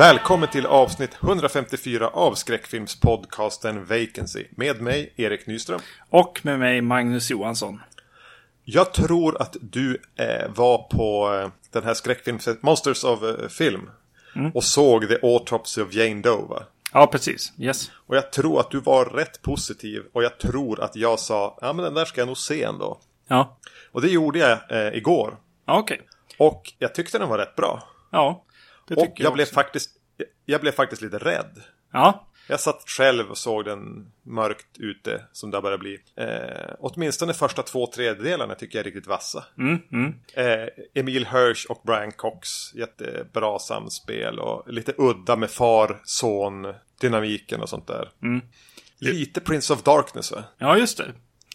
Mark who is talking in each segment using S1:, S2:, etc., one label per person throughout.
S1: Välkommen till avsnitt 154 av skräckfilmspodcasten Vacancy. Med mig, Erik Nyström.
S2: Och med mig, Magnus Johansson.
S1: Jag tror att du eh, var på eh, den här skräckfilmen Monsters of eh, Film. Mm. Och såg The Autopsy of Jane Doe va?
S2: Ja, precis. Yes.
S1: Och jag tror att du var rätt positiv. Och jag tror att jag sa, ja men den där ska jag nog se ändå.
S2: Ja.
S1: Och det gjorde jag eh, igår.
S2: Ja, okej. Okay.
S1: Och jag tyckte den var rätt bra.
S2: Ja,
S1: det och jag, jag blev faktiskt, jag blev faktiskt lite rädd.
S2: Ja.
S1: Jag satt själv och såg den mörkt ute som det börjar bli. Eh, åtminstone första två tredjedelarna tycker jag är riktigt vassa.
S2: Mm, mm.
S1: Eh, Emil Hirsch och Brian Cox, jättebra samspel och lite udda med far-son dynamiken och sånt där.
S2: Mm.
S1: Lite Prince of Darkness va?
S2: Ja, just det.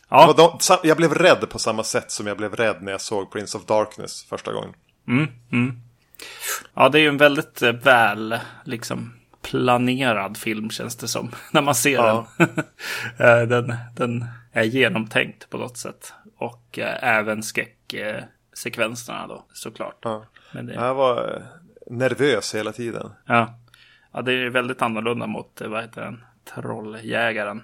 S2: Ja.
S1: De, jag blev rädd på samma sätt som jag blev rädd när jag såg Prince of Darkness första gången.
S2: Mm, mm. Ja, det är ju en väldigt eh, väl liksom planerad film känns det som. När man ser ja. den. Eh, den. Den är genomtänkt på något sätt. Och äh, även skräcksekvenserna då såklart.
S1: Ja. Men det... Jag var nervös hela tiden.
S2: Ja. ja, det är väldigt annorlunda mot, vad heter den, Trolljägaren.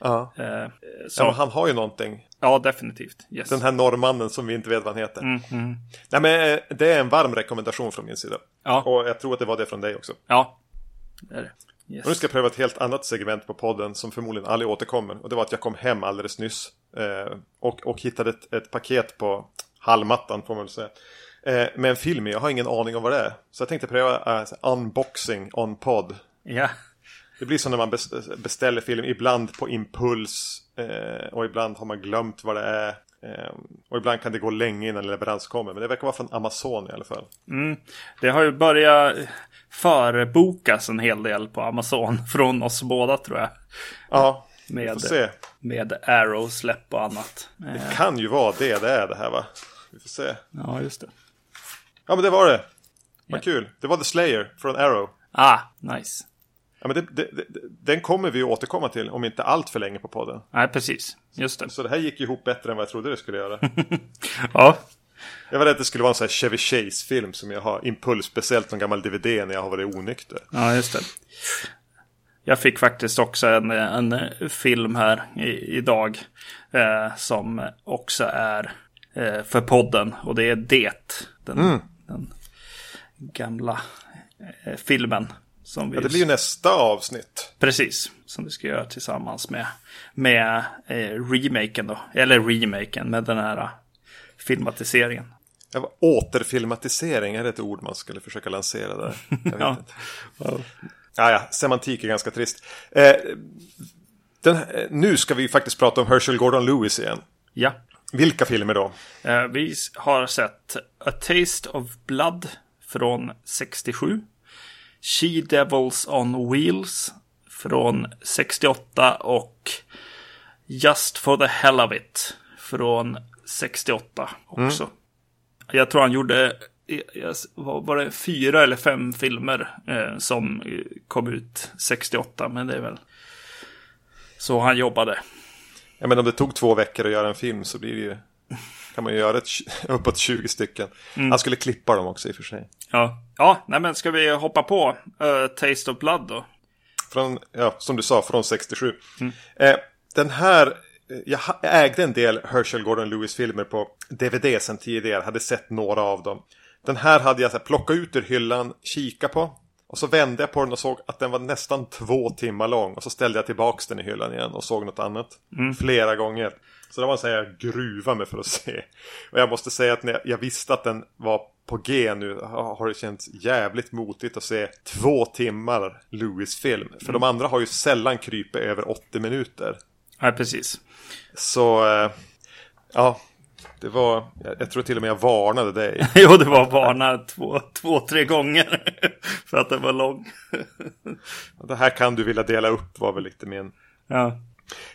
S1: Ja. Eh, så... ja han har ju någonting.
S2: Ja, definitivt. Yes.
S1: Den här norrmannen som vi inte vet vad han heter.
S2: Mm, mm.
S1: Nej, men det är en varm rekommendation från min sida.
S2: Ja.
S1: Och jag tror att det var det från dig också.
S2: Ja, det är det.
S1: Yes. Och nu ska jag pröva ett helt annat segment på podden som förmodligen aldrig återkommer. Och det var att jag kom hem alldeles nyss. Eh, och, och hittade ett, ett, paket på hallmattan får man väl säga. Eh, med en film Jag har ingen aning om vad det är. Så jag tänkte pröva eh, unboxing on podd.
S2: Ja.
S1: Det blir som när man beställer film, ibland på impuls eh, och ibland har man glömt vad det är. Eh, och ibland kan det gå länge innan leverans kommer. Men det verkar vara från Amazon i alla fall.
S2: Mm. Det har ju börjat förbokas en hel del på Amazon från oss båda tror jag.
S1: Ja,
S2: med,
S1: vi får se.
S2: Med Arrow-släpp och annat.
S1: Det eh. kan ju vara det det är det här va? Vi får se.
S2: Ja, just det.
S1: Ja, men det var det. Vad yeah. kul. Det var The Slayer från Arrow.
S2: Ah, nice.
S1: Ja, men det, det, det, den kommer vi återkomma till om inte allt för länge på podden.
S2: Nej, precis. Just det.
S1: Så det här gick ihop bättre än vad jag trodde det skulle göra.
S2: ja.
S1: Jag var rädd att det skulle vara en sån här Chevy Chase-film som jag har impuls, speciellt någon gammal DVD när jag har varit onykter.
S2: Ja, just det. Jag fick faktiskt också en, en film här i, idag eh, som också är eh, för podden och det är Det. Den,
S1: mm.
S2: den gamla eh, filmen
S1: som vi... Ja, det blir ju nästa avsnitt.
S2: Precis, som vi ska göra tillsammans med, med eh, remaken då. Eller remaken med den här eh, filmatiseringen.
S1: Ja, återfilmatisering, är det ett ord man skulle försöka lansera där? Jag ja. Ja. ja, ja, semantik är ganska trist. Eh, den, nu ska vi faktiskt prata om Herschel Gordon Lewis igen.
S2: Ja.
S1: Vilka filmer då?
S2: Eh, vi har sett A Taste of Blood från 67. She Devils on Wheels från 68 och Just for the Hell of It från 68 också. Mm. Jag tror han gjorde, var det fyra eller fem filmer eh, som kom ut 68, men det är väl så han jobbade.
S1: Ja, men om det tog två veckor att göra en film så blir det ju kan man ju göra ett, uppåt 20 stycken. Mm. Han skulle klippa dem också i och för sig.
S2: Ja, ja nej men ska vi hoppa på uh, Taste of Blood då?
S1: Från, ja, som du sa, från 67. Mm. Eh, den här, eh, jag ägde en del Herschel Gordon Lewis-filmer på DVD sen tidigare, hade sett några av dem. Den här hade jag så här, plockat ut ur hyllan, kika på. Och så vände jag på den och såg att den var nästan två timmar lång. Och så ställde jag tillbaka den i hyllan igen och såg något annat.
S2: Mm.
S1: Flera gånger. Så det var så här, jag gruva mig för att se. Och jag måste säga att när jag visste att den var på G nu har det känts jävligt motigt att se två timmar Lewis-film. För mm. de andra har ju sällan krypit över 80 minuter.
S2: Ja, precis.
S1: Så, äh, ja, det var, jag tror till och med jag varnade dig.
S2: jo, det var varnad två, två, tre gånger för att den var lång.
S1: det här kan du vilja dela upp var väl lite min...
S2: Ja.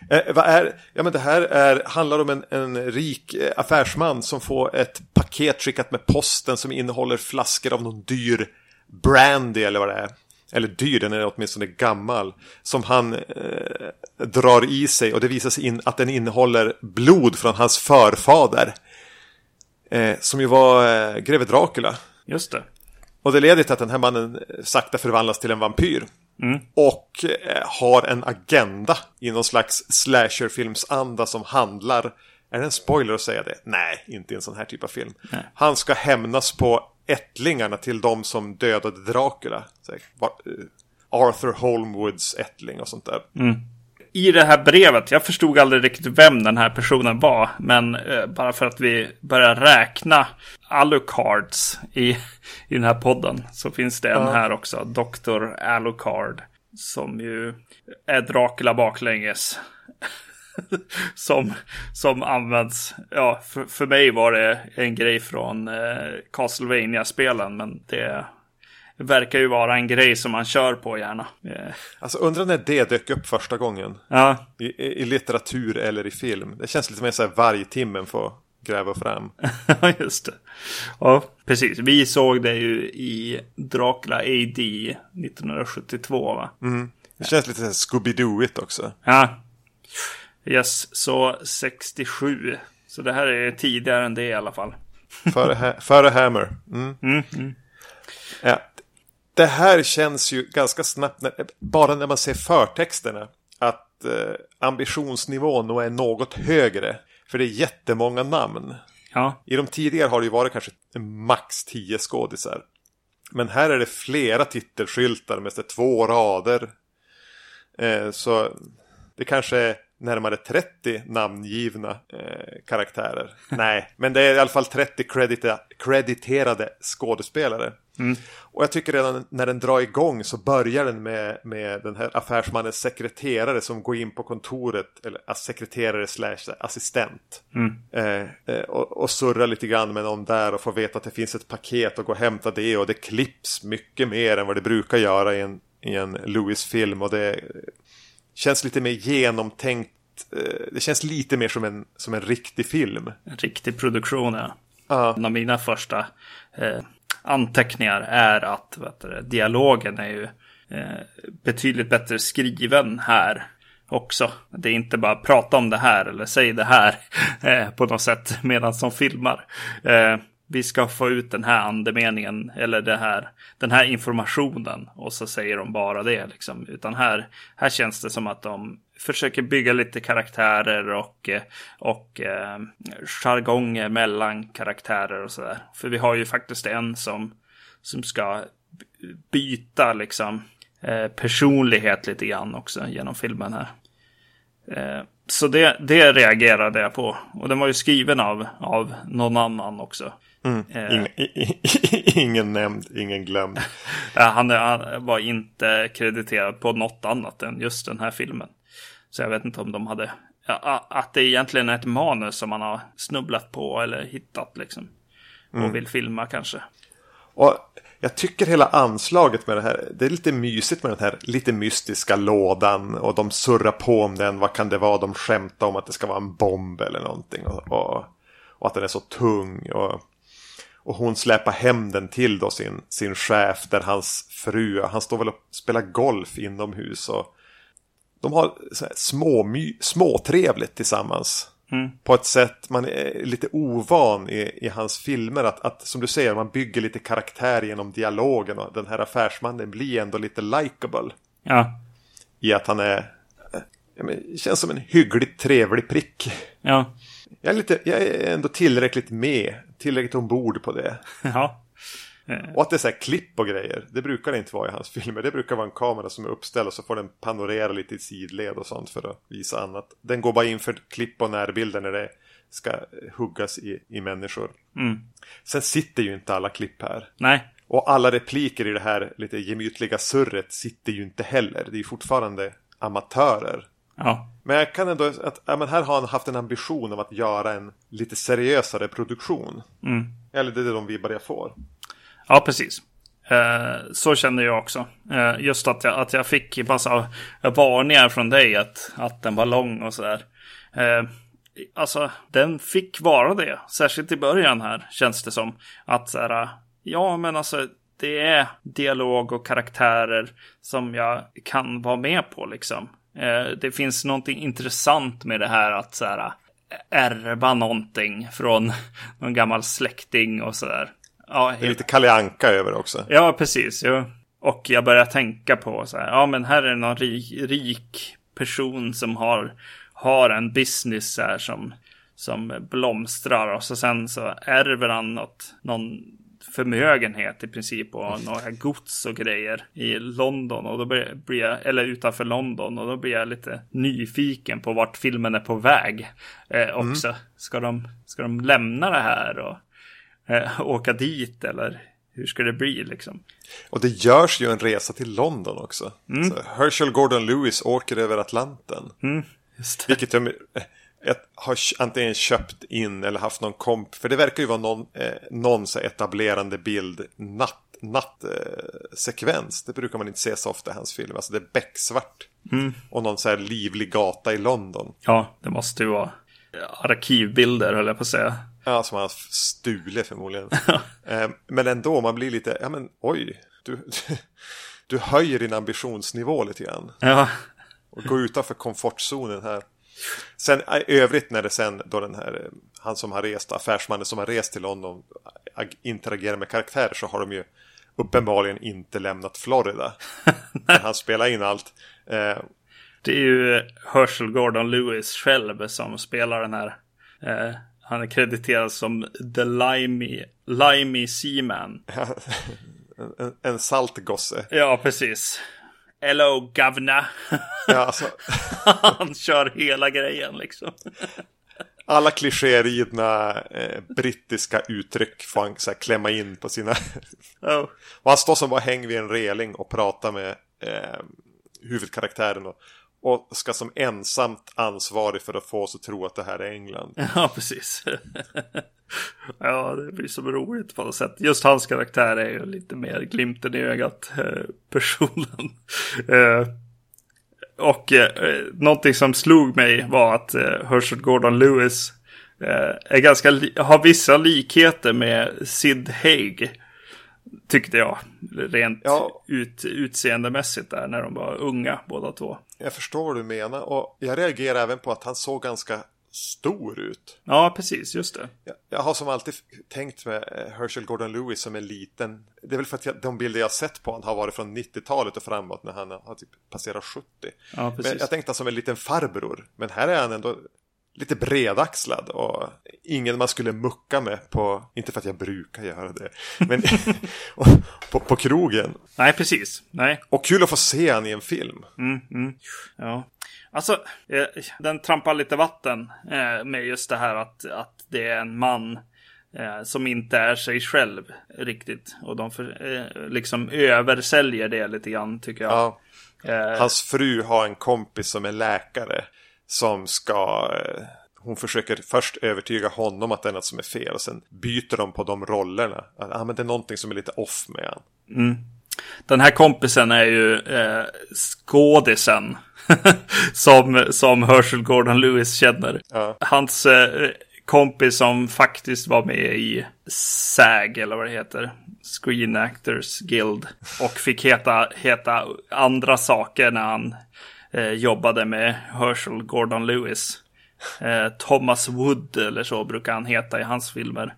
S1: Eh, vad är, ja men det här är, handlar om en, en rik eh, affärsman som får ett paket skickat med posten som innehåller flaskor av någon dyr brandy eller vad det är. Eller dyr, den är åtminstone gammal. Som han eh, drar i sig och det visar sig in att den innehåller blod från hans förfader. Eh, som ju var eh, greve Dracula.
S2: Just det.
S1: Och det leder till att den här mannen sakta förvandlas till en vampyr. Och eh, har en agenda i någon slags slasherfilmsanda som handlar Är det en spoiler att säga det? Nej, inte i en sån här typ av film.
S2: Nej.
S1: Han ska hämnas på ättlingarna till de som dödade Dracula. Eh, Arthur Holmwoods ättling och sånt där.
S2: I det här brevet, jag förstod aldrig riktigt vem den här personen var, men eh, bara för att vi börjar räkna Alucards i, i den här podden så finns det en
S1: Ja.
S2: här också, Dr. Alucard, som ju är Dracula baklänges. som, som används, ja, för, för mig var det en grej från eh, Castlevania-spelen, men det verkar ju vara en grej som man kör på gärna. Eh,
S1: Alltså undrar när det dök upp första gången.
S2: ja,
S1: I, i, litteratur eller i film. Det känns lite mer så här varje timmen får gräva fram.
S2: Ja, just det. Ja, precis. Vi såg det ju i Dracula AD 1972, va?
S1: Det känns lite Scooby-Dooigt också.
S2: Ja. Yes, så 67. Så det här är tidigare än det i alla fall.
S1: Före, ha- före Hammer. Mm. Ja. Det här känns ju ganska snabbt, när, bara när man ser förtexterna, att eh, ambitionsnivån nog är något högre. För det är jättemånga namn.
S2: Ja,
S1: I de tidigare har det ju varit kanske max 10 skådisar. Men här är det flera titelskyltar med så två rader. Eh, så det kanske är närmare 30 namngivna eh, karaktärer. Nej, men det är i alla fall 30 credita- crediterade skådespelare. Och jag tycker redan när den drar igång så börjar den med, med den här affärsmannens sekreterare som går in på kontoret, eller sekreterare slash assistent. Eh, eh, och, och surrar lite grann med någon där och får veta att det finns ett paket och gå och hämta det och det klipps mycket mer än vad det brukar göra i en, i en Lewis-film och det känns lite mer genomtänkt. eh, Det känns lite mer som en, som en riktig film.
S2: en riktig produktion, ja.
S1: Ja.
S2: En av mina första eh, anteckningar är att vet du, dialogen är ju eh, betydligt bättre skriven här också. Det är inte bara prata om det här eller säg det här eh, på något sätt medan de filmar. Eh, vi ska få ut den här andemeningen eller det här, den här informationen och så säger de bara det. Liksom. Utan här, här känns det som att de försöker bygga lite karaktärer och, eh, och eh, jargonger mellan karaktärer och sådär. För vi har ju faktiskt en som, som ska byta liksom eh, personlighet lite grann också genom filmen här. Eh, så det, det reagerade jag på. Och den var ju skriven av, av någon annan också. Eh,
S1: Ingen, ingen nämnd, ingen glömd.
S2: Han, han var inte krediterad på något annat än just den här filmen. Så jag vet inte om de hade... Ja, att det egentligen är ett manus som man har snubblat på eller hittat liksom. Och vill filma kanske.
S1: Och jag tycker hela anslaget med det här, det är lite mysigt med den här lite mystiska lådan och de surrar på om den, vad kan det vara, de skämtar om att det ska vara en bomb eller någonting och, och, och att den är så tung och, och hon släpar hem den till då sin, sin chef där hans fru, han står väl och spelar golf inomhus och de har små, småtrevligt tillsammans. På ett sätt man är lite ovan i, i hans filmer. Att, att som du säger, man bygger lite karaktär genom dialogen. Och den här affärsmannen blir ändå lite likable.
S2: Ja,
S1: I att han är... men, känns som en hyggligt trevlig prick.
S2: ja,
S1: Jag är, lite, jag är ändå tillräckligt med. Tillräckligt ombord på det.
S2: ja.
S1: Och att det är så här klipp och grejer. Det brukar det inte vara i hans filmer. Det brukar vara en kamera som är uppställd och så får den panorera lite i sidled och sånt för att visa annat. Den går bara in för klipp och närbilder när det ska eh, huggas i, i människor. Sen sitter ju inte alla klipp här.
S2: Nej,
S1: Och alla repliker i det här lite gemytliga surret sitter ju inte heller. Det är ju fortfarande amatörer.
S2: ja,
S1: Men jag kan ändå, att, ja, men här har han haft en ambition om att göra en lite seriösare produktion. Eller det är de vibbar jag får
S2: ja precis. Eh, så kände jag också. Eh, just att jag, att jag fick massa varningar från dig att, att den var lång och sådär. Eh, alltså, den fick vara det. Särskilt i början här känns det som. Att så här, ja men alltså det är dialog och karaktärer som jag kan vara med på liksom. Eh, det finns någonting intressant med det här att så här ärva någonting från någon gammal släkting och sådär ja,
S1: Det är lite Kalle Anka över också.
S2: Ja, precis. Ja. Och jag börjar tänka på så här, ja men här är någon rik, rik person som har, har en business här som, som blomstrar och så sen så ärver han något, någon förmögenhet i princip och några gods och grejer i London och då blir jag, eller utanför London och då blir jag lite nyfiken på vart filmen är på väg eh, också. Mm. Ska, de, ska de lämna det här och eh, åka dit eller hur ska det bli liksom?
S1: Och det görs ju en resa till London också. Mm. Herschel Gordon Lewis åker över Atlanten.
S2: Mm,
S1: vilket de eh, har antingen köpt in eller haft någon komp. För det verkar ju vara någon, eh, någon så etablerande bild natt nattsekvens. Eh, det brukar man inte se så ofta i hans film. Alltså det är becksvart.
S2: Mm.
S1: Och någon så här livlig gata i London.
S2: Ja, det måste ju vara arkivbilder höll jag på att säga.
S1: Ja, som han stulit förmodligen. eh, men ändå, man blir lite, ja men oj, du, du höjer din ambitionsnivå lite grann.
S2: Ja.
S1: Och går utanför komfortzonen här. Sen i övrigt när det sen då den här, eh, han som har rest, affärsmannen som har rest till London interagerar med karaktärer så har de ju uppenbarligen inte lämnat Florida. när han spelar in allt. Eh,
S2: det är ju Herschel Gordon Lewis själv som spelar den här. Eh, han är krediterad som The Limey, Limey Seaman.
S1: en, en, en saltgosse.
S2: Ja, precis. Hello, governor.
S1: ja, alltså.
S2: han kör hela grejen liksom.
S1: Alla klichéridna eh, brittiska uttryck får han så här, klämma in på sina...
S2: oh.
S1: Och han står som bara häng vid en reling och pratar med eh, huvudkaraktären. Och och ska som ensamt ansvarig för att få oss att tro att det här är England.
S2: Ja, precis. ja, det blir så roligt på något sätt. Just hans karaktär är ju lite mer glimten i ögat eh, personen. Eh, och eh, någonting som slog mig var att eh, Herschel Gordon Lewis eh, är ganska har vissa likheter med Sid Haig. Tyckte jag. Rent ja. ut, utseendemässigt där när de var unga båda två.
S1: Jag förstår vad du menar och jag reagerar även på att han såg ganska stor ut.
S2: Ja, precis, just det.
S1: Jag, jag har som alltid tänkt med eh, Herschel Gordon Lewis som en liten. Det är väl för att jag, de bilder jag sett på honom har varit från 90-talet och framåt när han har typ passerat 70.
S2: Ja, precis.
S1: Men jag tänkte som en liten farbror. Men här är han ändå lite bredaxlad och ingen man skulle mucka med på, inte för att jag brukar göra det, men på, på krogen.
S2: Nej, precis. Nej.
S1: Och kul att få se han i en film.
S2: Mm, mm. Ja. Alltså, eh, den trampar lite vatten eh, med just det här att, att det är en man eh, som inte är sig själv riktigt. Och de för, liksom översäljer det lite grann tycker jag.
S1: Ja. Hans fru har en kompis som är läkare som ska eh, hon försöker först övertyga honom att det är något som är fel och sen byter de på de rollerna. Att ah, men det är någonting som är lite off med han.
S2: Mm. Den här kompisen är ju eh, skådisen som, som Herschel Gordon Lewis känner.
S1: Ja.
S2: Hans eh, kompis som faktiskt var med i SAG eller vad det heter. Screen Actors Guild. Och fick heta, heta andra saker när han eh, jobbade med Herschel Gordon Lewis. Eh, Thomas Wood eller så brukar han heta i hans filmer.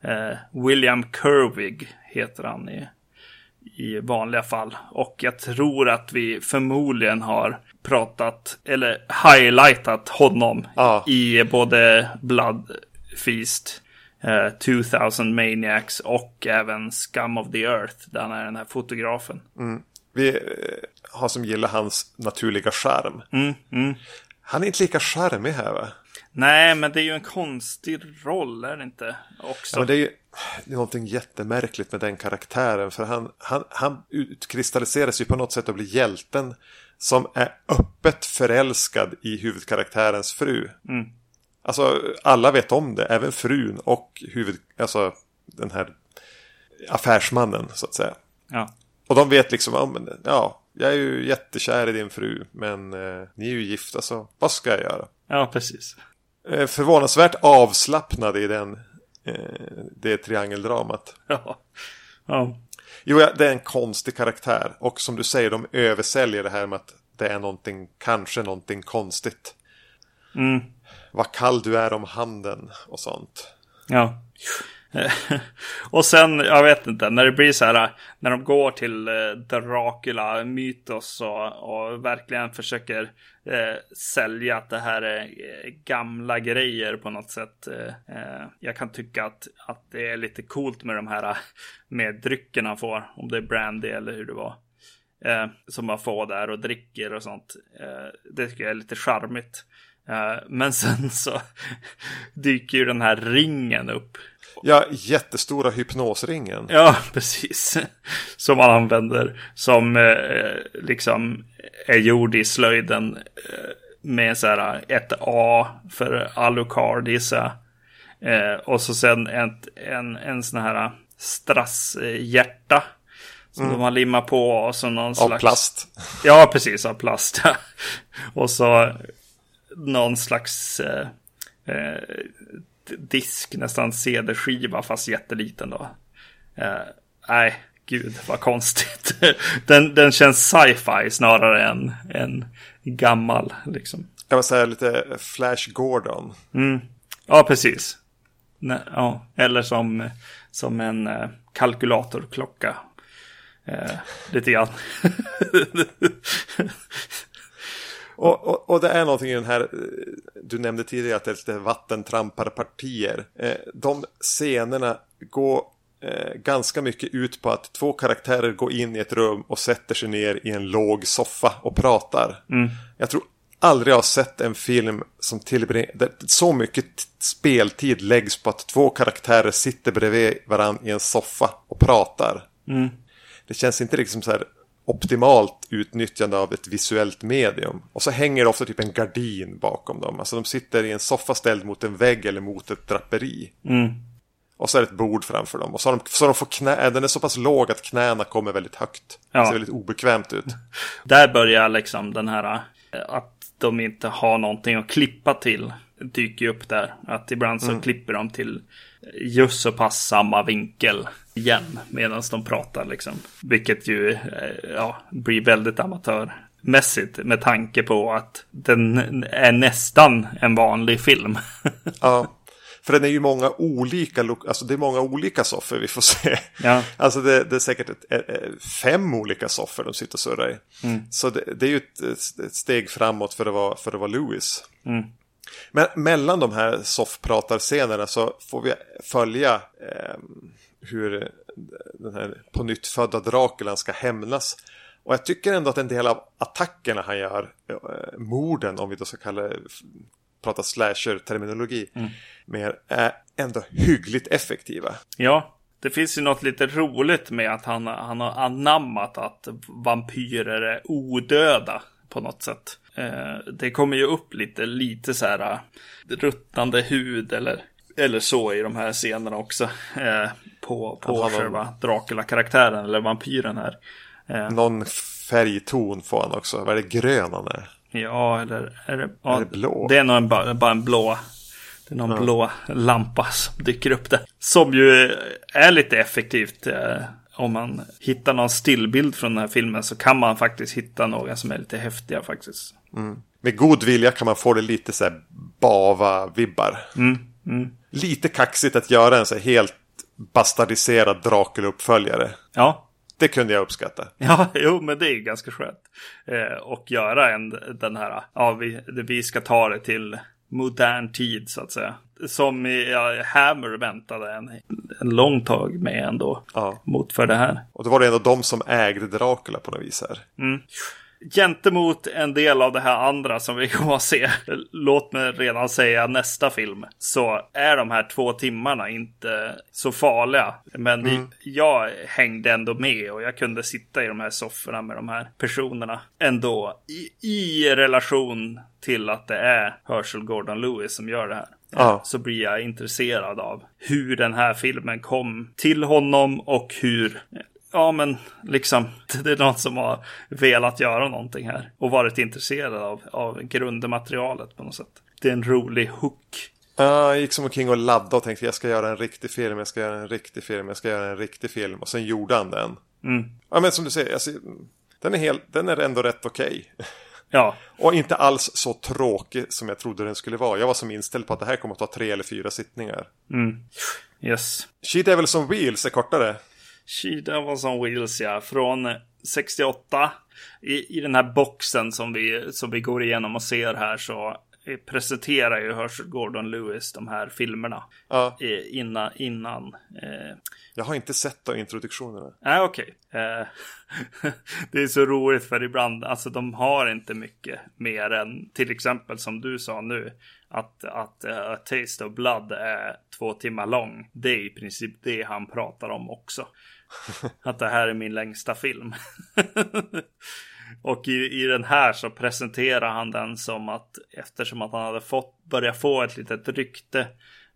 S2: Eh, William Kerwig heter han i, i vanliga fall. Och jag tror att vi förmodligen har pratat eller highlightat honom
S1: ah.
S2: i både Blood Feast, eh, 2000 Maniacs och även Scum of the Earth där han är den här fotografen.
S1: Mm. Vi eh, har som gillar hans naturliga charm.
S2: Mm, mm.
S1: Han är inte lika charmig här va?
S2: Nej, men det är ju en konstig roll, är det inte? Också.
S1: Ja, det är ju det är någonting jättemärkligt med den karaktären. För han, han, han utkristalliseras ju på något sätt att bli hjälten som är öppet förälskad i huvudkaraktärens fru.
S2: Mm.
S1: Alltså, alla vet om det, även frun och huvud, alltså den här affärsmannen så att säga.
S2: Ja.
S1: Och de vet liksom, ja, men, ja jag är ju jättekär i din fru, men eh, ni är ju gifta så vad ska jag göra?
S2: Ja, precis.
S1: Eh, förvånansvärt avslappnade i den, eh, det triangeldramat.
S2: Ja. ja.
S1: Jo, det är en konstig karaktär. Och som du säger, de översäljer det här med att det är någonting, kanske någonting konstigt.
S2: Mm.
S1: Vad kall du är om handen och sånt.
S2: Ja. Eh, och sen, jag vet inte, när det blir så här, när de går till eh, Dracula, Mythos och, och verkligen försöker eh, sälja att det här är eh, gamla grejer på något sätt. Eh, eh, jag kan tycka att, att det är lite coolt med de här eh, med dryckerna han får, om det är brandy eller hur det var. Eh, som man får där och dricker och sånt. Eh, det tycker jag är lite charmigt. men sen så dyker ju den här ringen upp
S1: Ja, jättestora hypnosringen.
S2: Ja, precis. Som man använder som eh, liksom är gjord i slöjden eh, med så här ett A för Alucard gissar eh, Och så sen ett, en, en sån här strasshjärta. Som mm. de har limmat på och så någon
S1: av
S2: slags...
S1: Av plast.
S2: Ja, precis, av plast. och så någon slags eh, eh disk, nästan CD-skiva fast jätteliten då. Eh, nej, gud vad konstigt. den, den känns sci-fi snarare än, än gammal liksom.
S1: Jag vill säga lite Flash Gordon.
S2: Mm. Ja, precis. Ne ja. Eller som, som en eh, kalkylatorklocka. Eh, lite grann.
S1: Och, och, och, det är någonting i den här, eh, du nämnde tidigare att det är lite vattentramparpartier. Eh, de scenerna går eh, ganska mycket ut på att två karaktärer går in i ett rum och sätter sig ner i en låg soffa och pratar.
S2: Mm.
S1: Jag tror aldrig jag har sett en film som tillbringar, så mycket speltid läggs på att två karaktärer sitter bredvid varandra i en soffa och pratar.
S2: Mm.
S1: Det känns inte liksom så här optimalt utnyttjande av ett visuellt medium. Och så hänger det ofta typ en gardin bakom dem. Alltså de sitter i en soffa ställd mot en vägg eller mot ett draperi.
S2: Mm.
S1: Och så är det ett bord framför dem. Och så, de, så de får knä, den är så pass låg att knäna kommer väldigt högt. Ja. Det ser väldigt obekvämt ut.
S2: Där börjar liksom den här eh, att de inte har någonting att klippa till. Dyker upp där. Att ibland så mm. klipper de till just så pass samma vinkel igen medan de pratar liksom. Vilket ju eh, ja, blir väldigt amatörmässigt med tanke på att den är nästan en vanlig film.
S1: ja. För den är ju många olika, alltså det är många olika soffor vi får se.
S2: Ja.
S1: Alltså det, det är säkert ett, ett, fem olika soffor de sitter och surrar i.
S2: Mm.
S1: Så det, det, är ju ett, ett, steg framåt för att vara, för att vara Lewis.
S2: Mm.
S1: Men mellan de här soffpratarscenerna så får vi följa eh, hur den här på nytt födda Draculan ska hämnas. Och jag tycker ändå att en del av attackerna han gör, eh, morden om vi då ska kalla det, prata slasher-terminologi,
S2: mm.
S1: mer, är ändå hyggligt effektiva.
S2: Ja, det finns ju något lite roligt med att han, han har anammat att vampyrer är odöda på något sätt. Eh, det kommer ju upp lite, lite så här uh, ruttnande hud eller, eller så i de här scenerna också. Eh, på på själva Dracula-karaktären eller vampyren här.
S1: Eh, någon färgton får han också. Vad är det grön han är?
S2: Ja, eller är det,
S1: ja, är det blå?
S2: Det är nog en, bara en blå. Det är någon ja. blå lampa som dyker upp där. Som ju är lite effektivt. Om man hittar någon stillbild från den här filmen så kan man faktiskt hitta några som är lite häftiga faktiskt.
S1: Mm. Med god vilja kan man få det lite så här bava-vibbar.
S2: Mm. Mm.
S1: Lite kaxigt att göra en så här helt bastardiserad Dracula-uppföljare.
S2: Ja.
S1: Det kunde jag uppskatta.
S2: Ja, jo, men det är ganska skönt. Eh, och göra en, den här, ja, vi, vi ska ta det till modern tid så att säga. Som ja, Hammer väntade en, en lång tag med ändå.
S1: Ja.
S2: Mot för det här.
S1: Och då var det ändå de som ägde Dracula på något vis här.
S2: Mm gentemot en del av det här andra som vi kommer att se, låt mig redan säga nästa film, så är de här två timmarna inte så farliga. Men mm. jag hängde ändå med och jag kunde sitta i de här sofforna med de här personerna ändå i, i relation till att det är Herschel Gordon Lewis som gör det här.
S1: Ja.
S2: Så blir jag intresserad av hur den här filmen kom till honom och hur ja men liksom det är någon som har velat göra någonting här och varit intresserad av, av grundmaterialet på något sätt. Det är en rolig hook.
S1: jag gick som omkring och laddade och tänkte jag ska göra en riktig film, jag ska göra en riktig film, jag ska göra en riktig film och sen gjorde han den.
S2: Mm.
S1: Ja men som du säger, alltså, den, är helt, den är ändå rätt okej. Okay.
S2: Ja.
S1: Och inte alls så tråkig som jag trodde den skulle vara. Jag var som inställd på att det här kommer att ta tre eller fyra sittningar.
S2: Mm. Yes.
S1: She Devils on Wheels är kortare.
S2: She Devils on Wheels, ja. Från 68. I, I den här boxen som vi, som vi går igenom och ser här så presenterar ju Herschel Gordon Lewis de här filmerna.
S1: Ja.
S2: Innan, innan. Eh...
S1: Jag har inte sett de introduktionerna.
S2: Nej, äh, okej. Okay. Eh, det är så roligt för ibland, alltså de har inte mycket mer än till exempel som du sa nu. Att, att uh, A Taste of Blood är två timmar lång. Det är i princip det han pratar om också. att det här är min längsta film. Och i, i den här så presenterar han den som att eftersom att han hade fått börja få ett litet rykte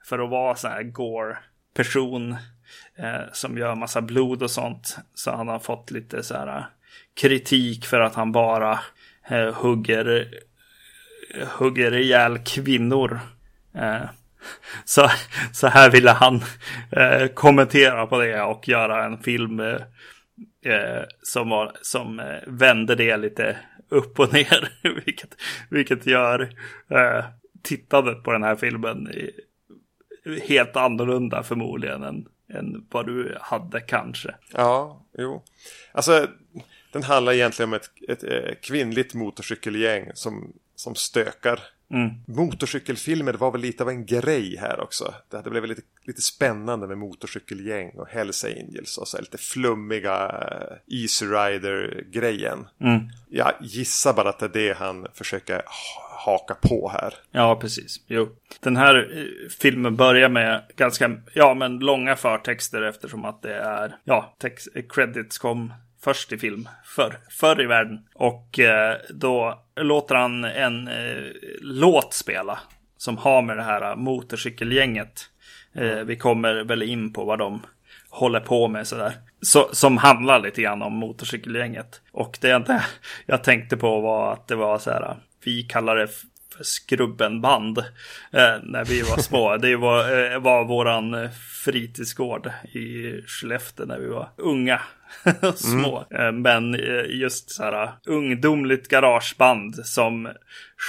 S2: för att vara så här gore person eh, som gör massa blod och sånt. Så han har fått lite så här eh, kritik för att han bara eh, hugger, hugger ihjäl kvinnor. Eh, så, så här ville han eh, kommentera på det och göra en film eh, eh, som, var, som eh, vände det lite upp och ner. vilket, vilket gör eh, tittandet på den här filmen helt annorlunda förmodligen än, än vad du hade kanske.
S1: Ja, jo. Alltså, den handlar egentligen om ett, ett, ett kvinnligt motorcykelgäng som, som stökar
S2: Mm.
S1: Motorcykelfilmer var väl lite av en grej här också. Det hade blivit lite, lite spännande med motorcykelgäng och Hells Angels och så lite flummiga uh, Easy Rider-grejen.
S2: Mm.
S1: Jag gissar bara att det är det han försöker haka på här.
S2: Ja, precis. Jo. Den här eh, filmen börjar med ganska, ja men långa förtexter eftersom att det är, ja, text, credits kom först i film förr, förr i världen. Och eh, då låter han en eh, låt spela som har med det här motorcykelgänget. Eh, vi kommer väl in på vad de håller på med sådär. Så, som handlar lite grann om motorcykelgänget. Och det enda jag tänkte på var att det var så här, vi kallar det för Skrubbenband eh, när vi var små. Det var, eh, var våran fritidsgård i Skellefteå när vi var unga. små. Mm. Men eh, just så här ungdomligt garageband som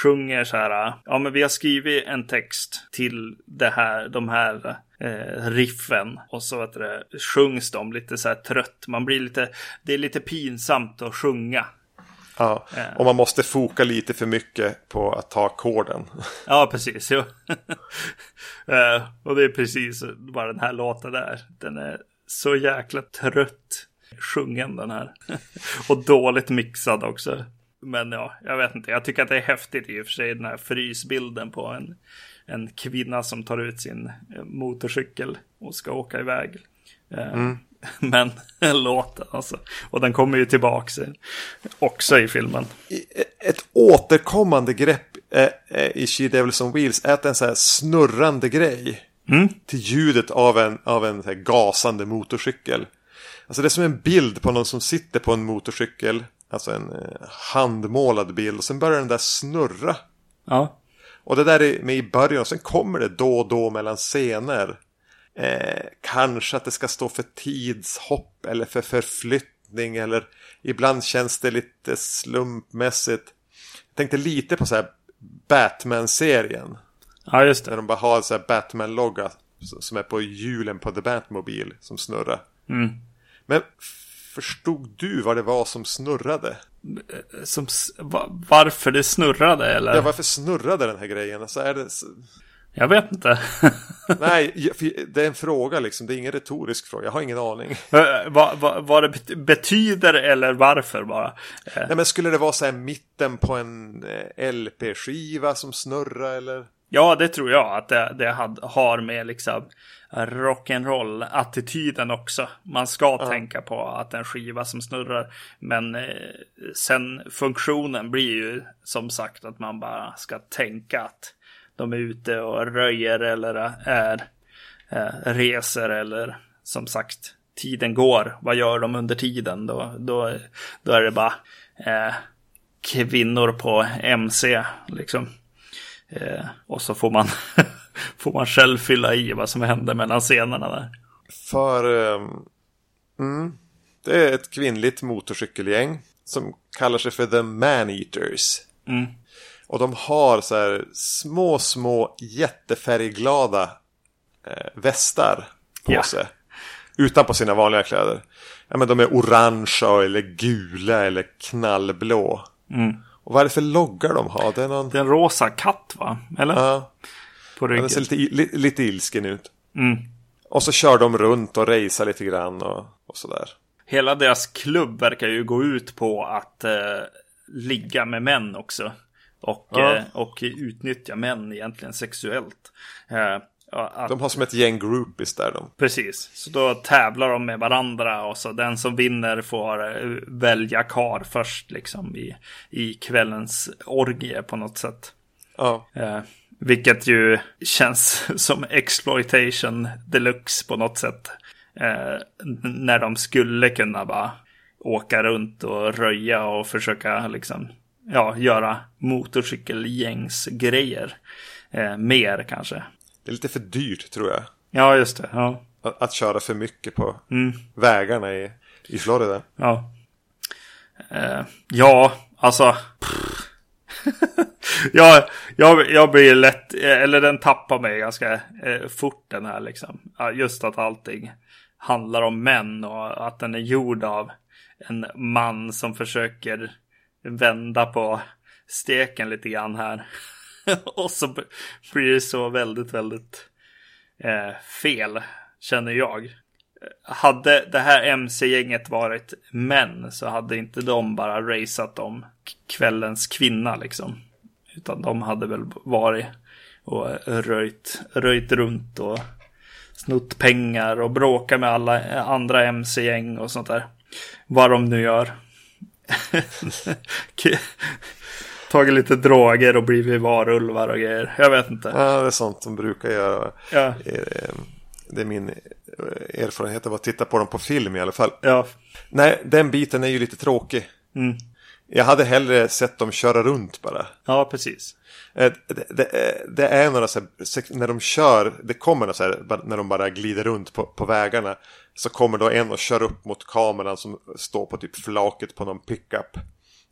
S2: sjunger så här. Ja, men vi har skrivit en text till det här, de här eh, riffen och så vet det, sjungs de lite så här trött. Man blir lite, det är lite pinsamt att sjunga.
S1: Ja, och man måste foka lite för mycket på att ta ackorden.
S2: Ja, precis. Jo. och det är precis vad den här låten är. Den är så jäkla trött sjungen den här. och dåligt mixad också. Men ja, jag vet inte. Jag tycker att det är häftigt i och för sig den här frysbilden på en, en kvinna som tar ut sin eh, motorcykel och ska åka iväg. Eh, mm. Men låten alltså. Och den kommer ju tillbaka också i filmen.
S1: Ett återkommande grepp i She Devils on Wheels är att en så här snurrande grej.
S2: Mm.
S1: Till ljudet av en, av en så gasande motorcykel. Alltså det är som en bild på någon som sitter på en motorcykel. Alltså en eh, handmålad bild. Och sen börjar den där snurra.
S2: Ja.
S1: Och det där är med i början. Och sen kommer det då och då mellan scener. Eh, kanske att det ska stå för tidshopp eller för förflyttning. Eller ibland känns det lite slumpmässigt. Jag tänkte lite på så här Batman-serien.
S2: Ja, just det.
S1: Där de bara har så här Batman-logga. Som är på hjulen på The Batmobile som snurrar.
S2: Mm.
S1: Men förstod du vad det var som snurrade?
S2: Som, varför det snurrade eller?
S1: Ja, varför snurrade den här grejen? Alltså är det...
S2: Jag vet inte.
S1: Nej, det är en fråga liksom. Det är ingen retorisk fråga. Jag har ingen aning.
S2: vad, vad, vad det betyder eller varför bara?
S1: Nej, men skulle det vara så här mitten på en eh, LP-skiva som snurrar eller?
S2: Ja, det tror jag att det, det har med liksom rock'n'roll-attityden också. Man ska ja. tänka på att en skiva som snurrar. Men eh, sen funktionen blir ju som sagt att man bara ska tänka att de är ute och röjer eller är eh, reser eller som sagt tiden går. Vad gör de under tiden? Då, då, då är det bara eh, kvinnor på MC liksom. Eh, och så får man, får man själv fylla i vad som händer mellan scenerna där.
S1: För um, mm, det är ett kvinnligt motorcykelgäng som kallar sig för The Man-Eaters.
S2: Mm.
S1: Och de har så här små, små jättefärgglada eh, västar på
S2: Ja.
S1: sig. Utanpå sina vanliga kläder. Ja, men de är orangea eller gula eller knallblå.
S2: Mm.
S1: Och vad är det för loggar de har? Det är någon...
S2: Det är en rosa katt va? Eller?
S1: Ja,
S2: På
S1: den
S2: ryggen.
S1: ser lite, li, lite ilsken ut.
S2: Mm.
S1: Och så kör de runt och racear lite grann och, och sådär.
S2: Hela deras klubb verkar ju gå ut på att eh, ligga med män också. Och,
S1: Ja.
S2: eh, och utnyttja män egentligen sexuellt. Eh, att,
S1: De har som ett gäng groupies där de.
S2: Precis, så då tävlar de med varandra och så den som vinner får eh, välja kar först liksom i, i kvällens orgie på något sätt.
S1: Ja,
S2: Eh, vilket ju känns som exploitation deluxe på något sätt. Eh, när de skulle kunna bara åka runt och röja och försöka liksom, ja, göra motorcykelgängsgrejer. Eh, mer kanske.
S1: det är lite för dyrt tror jag.
S2: Ja, just det. Ja.
S1: Att, att köra för mycket på
S2: Mm.
S1: vägarna i, i Florida.
S2: Ja. Eh, ja, alltså. jag, jag, jag blir lätt, eller den tappar mig ganska eh, fort den här liksom. Just att allting handlar om män och att den är gjord av en man som försöker vända på steken lite grann här. och så blir det så väldigt, väldigt eh, fel, känner jag hade det här MC-gänget varit män så hade inte de bara raceat om kvällens kvinna liksom. Utan de hade väl varit och eh, röjt, röjt runt och snott pengar och bråkat med alla andra MC-gäng och sånt där. Vad de nu gör. Tagit lite droger och blivit varulvar och grejer. Jag vet inte.
S1: Ja, det är sånt de brukar göra.
S2: Ja,
S1: Eh, Det är min eh, erfarenhet av att titta på dem på film i alla fall.
S2: ja,
S1: Nej, den biten är ju lite tråkig.
S2: mm.
S1: Jag hade hellre sett dem köra runt bara.
S2: ja precis.
S1: Eh, Det, det, är- det är några så här, när de kör, det kommer några så här, när de bara glider runt på, på vägarna. Så kommer då en och kör upp mot kameran som står på typ flaket på någon pickup.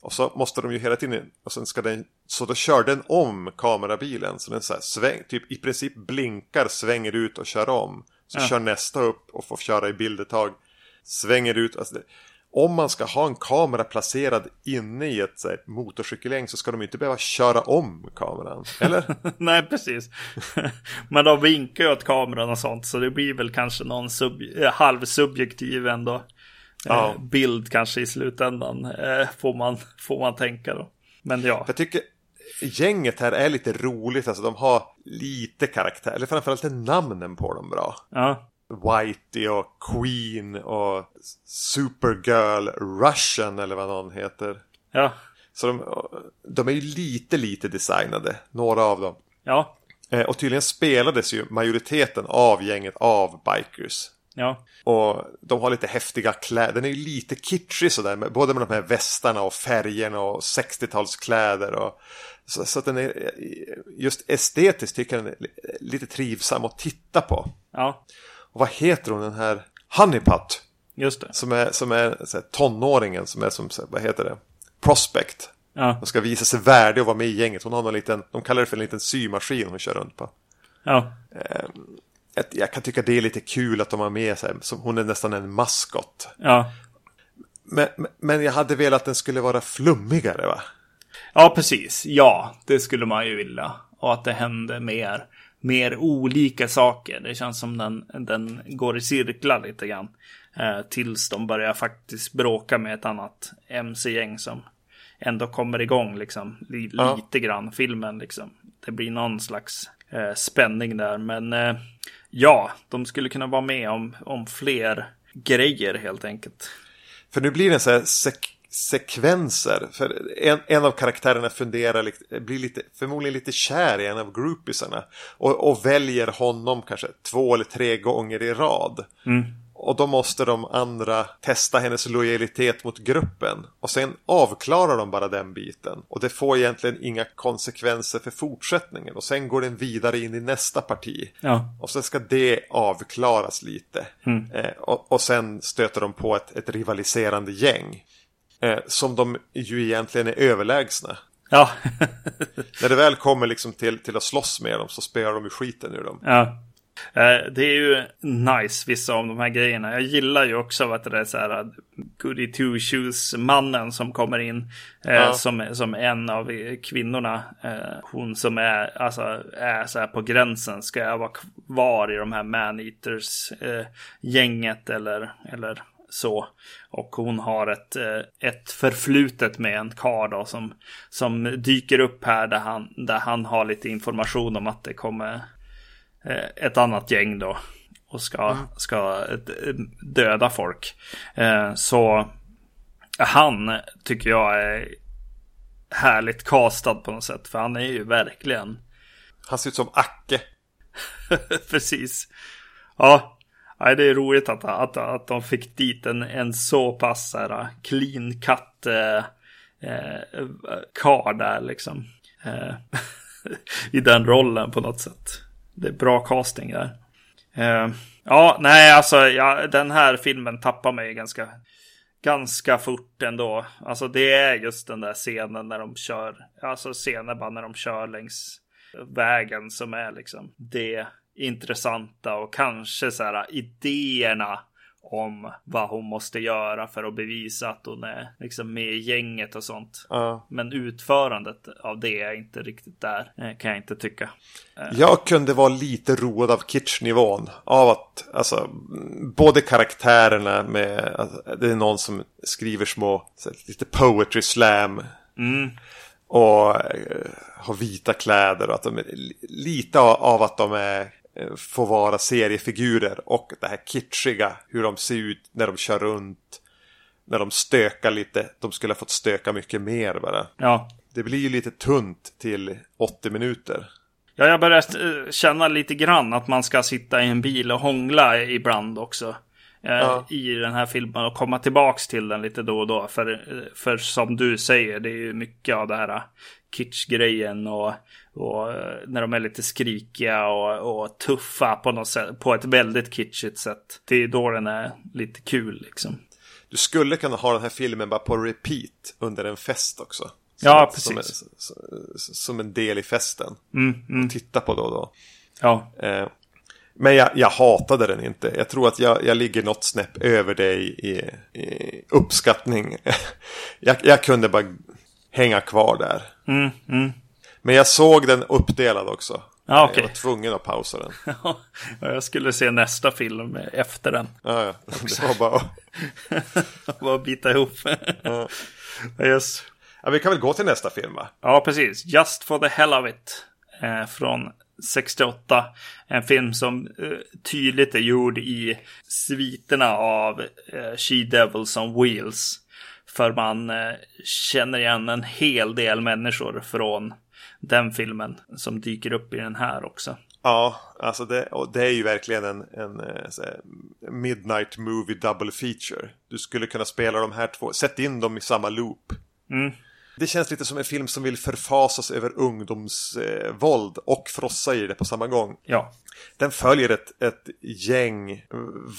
S1: Och så måste de ju hela tiden, och sen ska den, så då kör den om kamerabilen. Så den så här sväng, typ i princip blinkar, svänger ut och kör om. Så
S2: Ja.
S1: kör nästa upp och får köra i bild ett tag. Svänger ut. Alltså det, om man ska ha en kamera placerad inne i ett här, motorcykelgäng så ska de inte behöva köra om kameran. Eller?
S2: Nej, precis. Men de vinkar ju åt kameran och sånt, så det blir väl kanske någon sub eh, halvsubjektiv ändå.
S1: Ja.
S2: Eh, bild kanske i slutändan, eh, får, man, får man tänka då. Men ja,
S1: Jag tycker gänget här är lite roligt. Alltså de har lite karaktär. Eller framförallt är namnen på dem bra.
S2: ja,
S1: Whitey och Queen och Supergirl Russian eller vad någon heter.
S2: ja,
S1: Så de, de är ju lite, lite designade. Några av dem.
S2: ja,
S1: Eh, Och tydligen spelades ju majoriteten av gänget av bikers.
S2: ja,
S1: Och de har lite häftiga kläder. Den är ju lite kitschig sådär. Både med de här västarna och färgerna och 60-talskläder. Och, så, så att den är just estetiskt tycker jag den är li- lite trivsam att titta på.
S2: ja,
S1: Och vad heter hon den här? Honeypot.
S2: just det.
S1: Som är, som är så här, tonåringen som är som, vad heter det? Prospect.
S2: Ja,
S1: Hon ska visa sig värdig och vara med i gänget. Hon har någon liten, de kallar det för en liten symaskin hon kör runt på.
S2: ja,
S1: Ett- Jag kan tycka det är lite kul att de har med sig, som hon är nästan en maskot.
S2: ja.
S1: Men, men- jag hade velat att den skulle vara flummigare va?
S2: Ja, precis. Ja, det skulle man ju vilja. Och att det händer mer, mer olika saker. Det känns som den, den går i cirklar lite grann. Eh, tills de börjar faktiskt bråka med ett annat MC-gäng som ändå kommer igång liksom. Li,
S1: Ja.
S2: Lite grann filmen liksom. Det blir någon slags eh, spänning där. Men eh, ja, de skulle kunna vara med om, om fler grejer helt enkelt.
S1: För nu blir det så här sek sekvenser. För en, en av karaktärerna funderar, blir lite, förmodligen lite kär i en av groupiesarna. Och, och väljer honom kanske två eller tre gånger i rad. Och då måste de andra testa hennes lojalitet mot gruppen. Och sen avklarar de bara den biten. Och det får egentligen inga konsekvenser för fortsättningen. Och sen går den vidare in i nästa parti.
S2: Ja,
S1: Och sen ska det avklaras lite. Eh, och, och sen stöter de på ett, ett rivaliserande gäng. Eh, som de ju egentligen är överlägsna.
S2: Ja.
S1: När det väl kommer liksom till, till att slåss med dem så spöar de ju skiten ur dem.
S2: ja. Eh, Det är ju nice vissa av de här grejerna. Jag gillar ju också att det är så här Goody Two Shoes mannen som kommer in eh,
S1: Ja.
S2: som, som en av kvinnorna. Eh, hon som är, alltså, är så här på gränsen. Ska jag vara kvar i de här Maneaters eh, gänget eller, eller så. Och hon har ett, eh, ett förflutet med en karl då som, som dyker upp här där han, där han har lite information om att det kommer eh, ett annat gäng då och ska, ska eh, döda folk. Så han tycker jag är härligt castad på något sätt. För han är ju verkligen
S1: Han ser ut som Acke.
S2: Precis. Ja, nej, det är roligt att, att, att de fick dit en, en så pass här, clean cut eh, eh, karl där liksom. Eh, I den rollen på något sätt. Det är bra casting där. Eh, ja, nej, alltså ja, den här filmen tappar mig ganska, ganska fort ändå. Alltså det är just den där scenen när de kör, alltså scenen bara när de kör längs vägen som är liksom det intressanta och kanske så här idéerna om vad hon måste göra för att bevisa att hon är liksom med i gänget och sånt.
S1: Ja.
S2: Men utförandet av det är inte riktigt där, eh, kan jag inte tycka.
S1: Jag kunde vara lite road av kitschnivån. Av att, alltså, mm, både karaktärerna med, att det är någon som skriver små, lite poetry slam. Och eh, har vita kläder och att de är li- lite av att de är, eh, får vara seriefigurer. Och det här kitschiga, hur de ser ut när de kör runt. När de stökar lite. De skulle ha fått stöka mycket mer bara.
S2: Ja,
S1: Det blir ju lite tunt till 80 minuter.
S2: Ja, jag börjar eh, känna lite grann att man ska sitta i en bil och hångla ibland också. eh,
S1: Ja.
S2: I den här filmen och komma tillbaks till den lite då och då. För, för som du säger, det är ju mycket av det här kitsch-grejen och, och eh, när de är lite skrikiga och, och tuffa på något sätt. På ett väldigt kitschigt sätt. Det är då den är lite kul liksom.
S1: Du skulle kunna ha den här filmen bara på repeat under en fest också. Som
S2: Ja,
S1: ett- Som,
S2: precis.
S1: en- som, som en del i festen.
S2: Mm, mm,
S1: Titta på då och då.
S2: ja,
S1: Eh, men jag, jag hatade den inte. Jag tror att jag, jag ligger något snäpp över dig i, i uppskattning. jag, jag kunde bara hänga kvar där.
S2: mm, mm.
S1: Men jag såg den uppdelad också.
S2: Ja, okej.
S1: Jag var tvungen att pausa den.
S2: Ja, jag skulle se nästa film efter den.
S1: Ja, ja. Det var bara...
S2: Bara bita ihop.
S1: Ja.
S2: Yes.
S1: Ja, vi kan väl gå till nästa film va?
S2: Ja, precis. Just for the hell of it. Eh, från 68. En film som eh, tydligt är gjord i sviterna av eh, She Devils on Wheels. För man eh, känner igen en hel del människor från den filmen som dyker upp i den här också.
S1: Ja, alltså det, det är ju verkligen en, en eh, så här, midnight movie double feature. Du skulle kunna spela de här två, sätt in dem i samma loop.
S2: Mm.
S1: Det känns lite som en film som vill förfasas över ungdomsvåld eh, och frossa i det på samma gång.
S2: Ja,
S1: Den följer ett, ett gäng eh,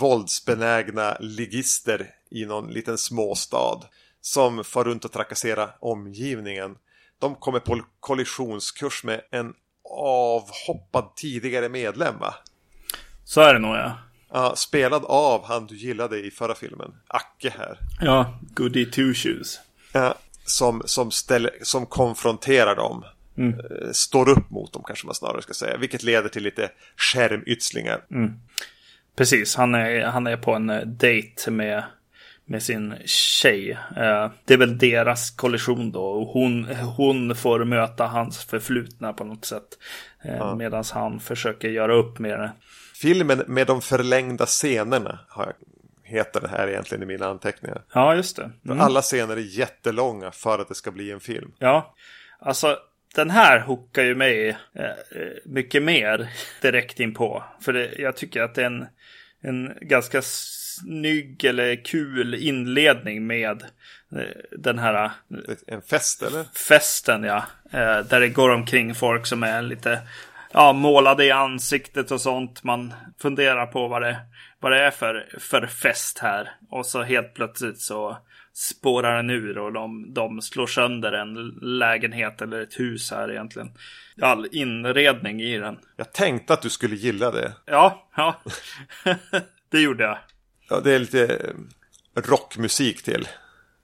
S1: våldsbenägna ligister i någon liten småstad som far runt och trakasserar omgivningen. De kommer på kollisionskurs med en avhoppad tidigare medlem va?
S2: så är det nog ja.
S1: Ja, spelad av han du gillade i förra filmen, Acke här.
S2: Ja, Goody Two Shoes.
S1: Ja, som, som, ställer, som konfronterar dem. Eh, Står upp mot dem kanske man snarare ska säga. Vilket leder till lite skärmytslingar.
S2: Precis, han är, han är på en eh, dejt med, med sin tjej. Eh, det är väl deras kollision då. Hon, hon får möta hans förflutna på något sätt. Eh, Medan han försöker göra upp med det.
S1: Filmen med de förlängda scenerna har jag, heter det här egentligen i mina anteckningar.
S2: Ja, just det.
S1: För Alla scener är jättelånga för att det ska bli en film.
S2: Ja, alltså den här hookar ju mig eh, mycket mer direkt in på. För det, jag tycker att det är en, en ganska snygg eller kul inledning med eh, den här eh,
S1: En fest eller?
S2: festen ja. Eh, där det går omkring folk som är lite ja, målade i ansiktet och sånt. Man funderar på vad det, vad det är för, för fest här. Och så helt plötsligt så spårar den ur och de, de slår sönder en lägenhet eller ett hus här egentligen. All inredning i den.
S1: Jag tänkte att du skulle gilla det.
S2: Ja, ja. det gjorde jag.
S1: Ja, det är lite eh, rockmusik till.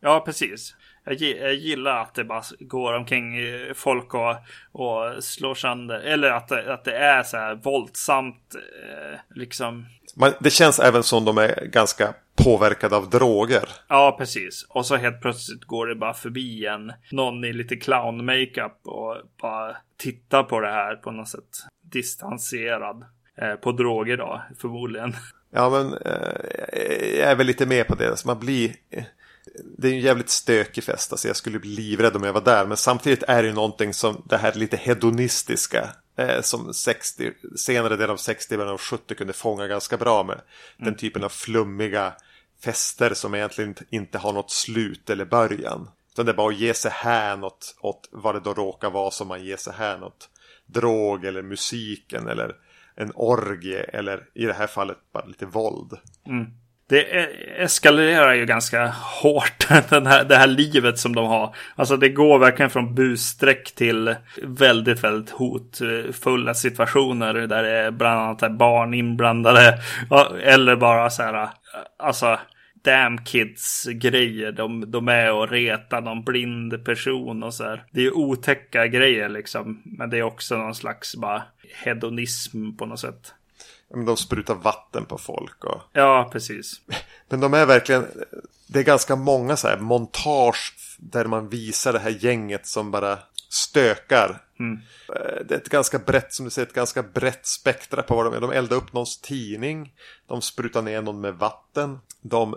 S2: Ja, precis. Jag, gillar att det bara går omkring folk och, och slår sönder. Eller att, att det är så här våldsamt. Eh, liksom.
S1: Man, det känns även som de är ganska påverkade av droger.
S2: Ja, precis. Och så helt plötsligt går det bara förbi en någon i lite clown-makeup och bara tittar på det här på något sätt distanserad. Eh, på droger då, förmodligen.
S1: Ja, men eh, jag är väl lite med på det. Alltså man blir... Eh, det är en jävligt stökig fest. Alltså jag skulle bli livrädd om jag var där. Men samtidigt är det ju någonting som det här lite hedonistiska. Eh, som 60, senare del av 60 och 70 kunde fånga ganska bra med. Mm. Den typen av flummiga fester som egentligen inte har något slut eller början. Utan det är bara att ge sig hän åt, åt vad det då råkar vara som man ger sig hän åt. Drog eller musiken eller en orgie eller i det här fallet bara lite våld.
S2: Mm. Det e- eskalerar ju ganska hårt den här, det här livet som de har. Alltså det går verkligen från busstreck till väldigt, väldigt hotfulla situationer där det är bland annat barn inblandade. Eller bara så här, alltså damn kids grejer. De, de är och retar någon blind person och så här. Det är otäcka grejer liksom. Men det är också någon slags bara hedonism på något sätt.
S1: Men de sprutar vatten på folk och...
S2: Ja, precis.
S1: Men de är verkligen... Det är ganska många så här montage där man visar det här gänget som bara stökar. Mm. Eh, det är ett ganska brett, som du säger, ett ganska brett spektra på vad de är. De eldar upp någons tidning. De sprutar ner någon med vatten. De,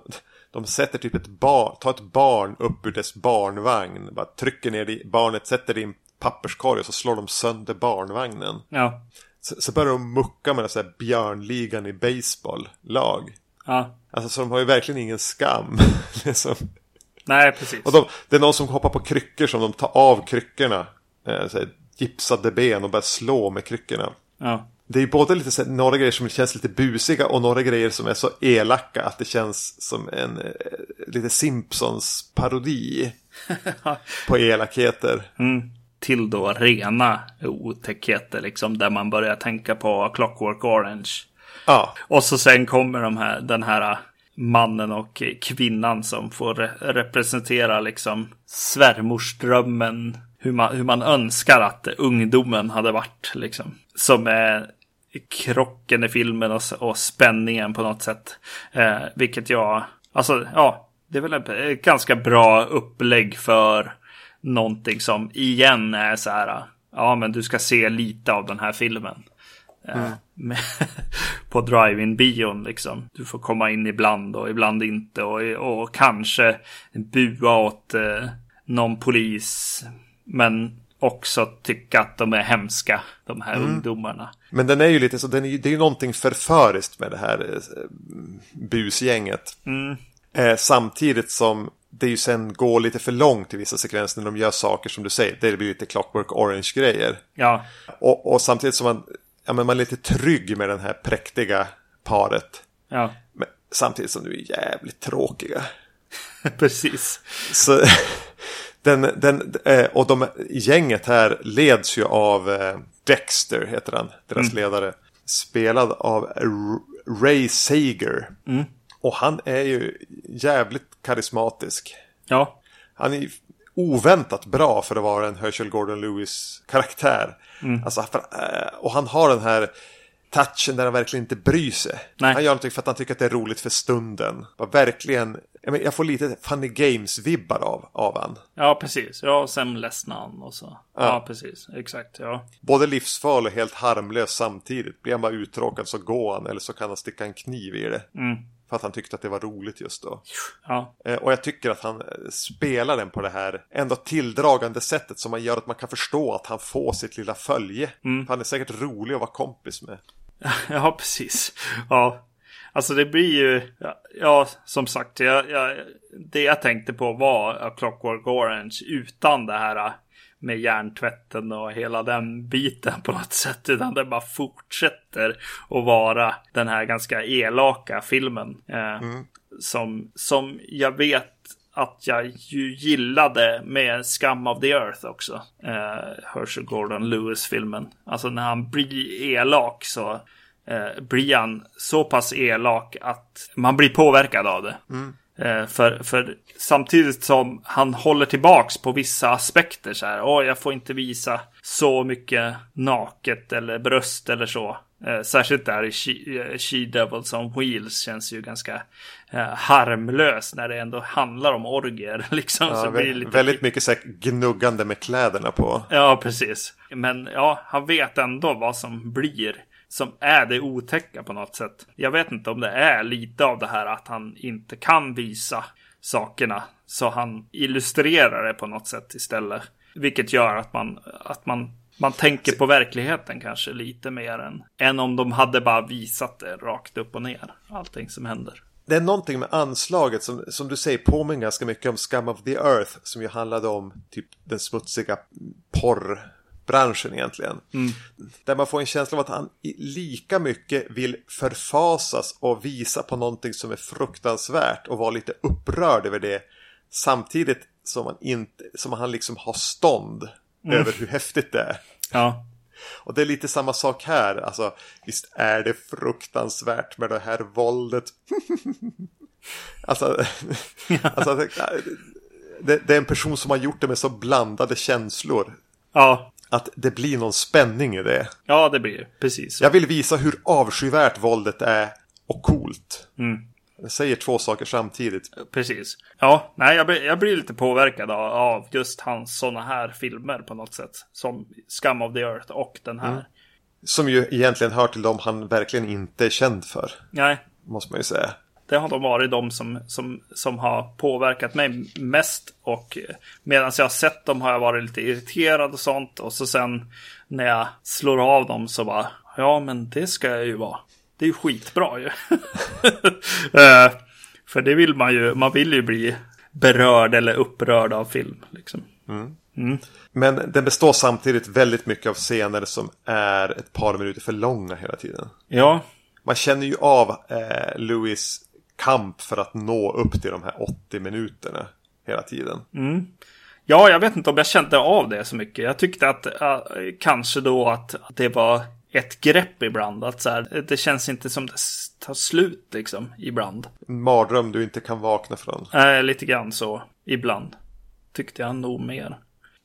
S1: de sätter typ ett barn, tar ett barn upp ur dess barnvagn. Bara trycker ner det, barnet, sätter det i en papperskorg och så slår de sönder barnvagnen.
S2: Ja.
S1: Så, så börjar de mucka med den så här björnligan i baseball-lag.
S2: Ja.
S1: Alltså så de har ju verkligen ingen skam. liksom.
S2: Nej, precis.
S1: Och de, det är någon som hoppar på kryckor som de tar av kryckorna. Eh, så här, gipsade ben och börjar slå med kryckorna.
S2: Ja.
S1: Det är ju både lite så här, några grejer som känns lite busiga och några grejer som är så elaka att det känns som en eh, lite Simpsons parodi på elakheter.
S2: Mm. Till då rena otäckheter liksom där man börjar tänka på Clockwork Orange.
S1: Ja.
S2: Och så sen kommer de här, den här mannen och kvinnan som får representera liksom svärmorsdrömmen. Hur man, hur man önskar att ungdomen hade varit liksom. Som är krocken i filmen och, och spänningen på något sätt. Eh, vilket jag, alltså ja, det är väl ett ganska bra upplägg för någonting som igen är så här. Ja, men du ska se lite av den här filmen. Mm. Med, på drive-in bion liksom. Du får komma in ibland och ibland inte och, och kanske bua åt eh, någon polis. Men också tycka att de är hemska, de här mm. ungdomarna.
S1: Men den är ju lite så, den är, det är ju någonting förföriskt med det här eh, busgänget.
S2: Mm.
S1: Eh, samtidigt som det ju sen går lite för långt i vissa sekvenser när de gör saker som du säger. Det blir lite Clockwork Orange-grejer.
S2: Ja.
S1: Och, och, samtidigt som man, ja, men man är lite trygg med den här präktiga paret.
S2: Ja.
S1: Men, samtidigt som du är jävligt tråkiga.
S2: Precis.
S1: Så, den, den, eh, och de, gänget här leds ju av eh, Dexter, heter han, deras mm. ledare. Spelad av Ray Sager.
S2: Mm.
S1: Och han är ju jävligt karismatisk.
S2: Ja.
S1: Han är oväntat bra för att vara en Herschel Gordon Lewis karaktär.
S2: Mm.
S1: Alltså, för, eh, och han har den här touchen där han verkligen inte bryr sig.
S2: Nej.
S1: Han gör någonting för att han tycker att det är roligt för stunden. Och verkligen, jag får lite Funny Games-vibbar av, av han.
S2: Ja, precis. Ja, och sen ledsnar han och så. Ja. ja, precis. Exakt, ja.
S1: Både livsfarlig och helt harmlös samtidigt. Blir han bara uttråkad så går han eller så kan han sticka en kniv i det.
S2: Mm.
S1: För att han tyckte att det var roligt just då.
S2: Ja.
S1: Eh, och jag tycker att han eh, spelar den på det här ändå tilldragande sättet som man gör att man kan förstå att han får sitt lilla följe.
S2: Mm.
S1: Han är säkert rolig att vara kompis med.
S2: Ja, precis. Ja, alltså det blir ju, ja, ja som sagt, jag, jag, det jag tänkte på var A Clockwork Orange utan det här med hjärntvätten och hela den biten på något sätt. Utan det bara fortsätter att vara den här ganska elaka filmen. Eh, mm. som, som jag vet att jag ju gillade med Scum of the Earth också. Eh, Herschel Gordon Lewis-filmen. Alltså när han blir elak så eh, blir han så pass elak att man blir påverkad av det. Mm. Eh, för, för samtidigt som han håller tillbaks på vissa aspekter så här. Åh, jag får inte visa så mycket naket eller bröst eller så. Eh, särskilt där i She, She Devils on Wheels känns ju ganska eh, harmlös när det ändå handlar om orger. Liksom,
S1: ja, så blir lite... Väldigt mycket så gnuggande med kläderna på.
S2: Ja, precis. Men ja, han vet ändå vad som blir som är det otäcka på något sätt. Jag vet inte om det är lite av det här att han inte kan visa sakerna. Så han illustrerar det på något sätt istället. Vilket gör att man, att man, man tänker på verkligheten kanske lite mer än, än om de hade bara visat det rakt upp och ner. Allting som händer.
S1: Det är någonting med anslaget som, som du säger påminner ganska mycket om Scum of the Earth som ju handlade om typ den smutsiga porr branschen egentligen. Mm. Där man får en känsla av att han lika mycket vill förfasas och visa på någonting som är fruktansvärt och vara lite upprörd över det. Samtidigt som han, inte, som han liksom har stånd mm. över hur häftigt det är.
S2: Ja.
S1: Och det är lite samma sak här. Alltså, visst är det fruktansvärt med det här våldet. alltså, alltså det, det, är en person som har gjort det med så blandade känslor.
S2: Ja
S1: att det blir någon spänning i det.
S2: Ja, det blir precis.
S1: Jag vill visa hur avskyvärt våldet är och coolt.
S2: Mm.
S1: Jag säger två saker samtidigt.
S2: Precis. Ja, nej, jag blir, jag blir lite påverkad av, av just hans sådana här filmer på något sätt. Som Scum of the Earth och den här. Mm.
S1: Som ju egentligen hör till dem han verkligen inte är känd för.
S2: Nej.
S1: Måste man ju säga
S2: det har de varit de som, som, som har påverkat mig mest. Och medan jag har sett dem har jag varit lite irriterad och sånt. Och så sen när jag slår av dem så bara, ja men det ska jag ju vara. Det är ju skitbra ju. uh, för det vill man ju, man vill ju bli berörd eller upprörd av film. Liksom.
S1: Mm. Mm. Men den består samtidigt väldigt mycket av scener som är ett par minuter för långa hela tiden.
S2: Ja.
S1: Man känner ju av eh, Louis kamp för att nå upp till de här 80 minuterna hela tiden.
S2: Mm. Ja, jag vet inte om jag kände av det så mycket. Jag tyckte att äh, kanske då att, att det var ett grepp ibland. Att så här, det känns inte som det tar slut liksom ibland.
S1: En mardröm du inte kan vakna från.
S2: Äh, lite grann så ibland. Tyckte jag nog mer.